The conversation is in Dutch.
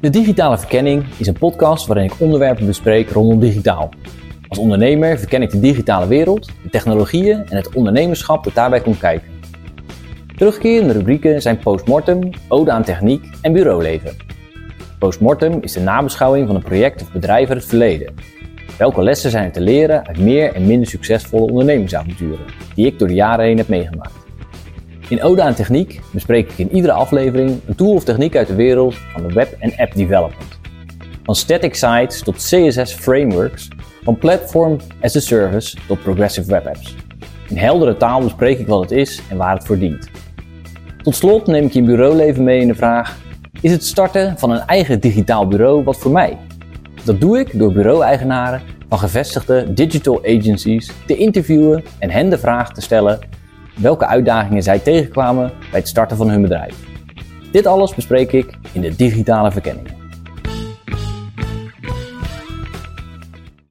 De Digitale Verkenning is een podcast waarin ik onderwerpen bespreek rondom digitaal. Als ondernemer verken ik de digitale wereld, de technologieën en het ondernemerschap dat daarbij komt kijken. Terugkerende rubrieken zijn Postmortem, Ode aan Techniek en Bureauleven. Postmortem is de nabeschouwing van een project of bedrijf uit het verleden. Welke lessen zijn er te leren uit meer en minder succesvolle ondernemingsavonturen die ik door de jaren heen heb meegemaakt? In Ode aan Techniek bespreek ik in iedere aflevering een tool of techniek uit de wereld van de web- en app development. Van static sites tot CSS frameworks, van platform as a service tot progressive web apps. In heldere taal bespreek ik wat het is en waar het voor dient. Tot slot neem ik je bureauleven mee in de vraag: is het starten van een eigen digitaal bureau wat voor mij? Dat doe ik door bureau-eigenaren van gevestigde digital agencies te interviewen en hen de vraag te stellen welke uitdagingen zij tegenkwamen bij het starten van hun bedrijf. Dit alles bespreek ik in de digitale verkenning.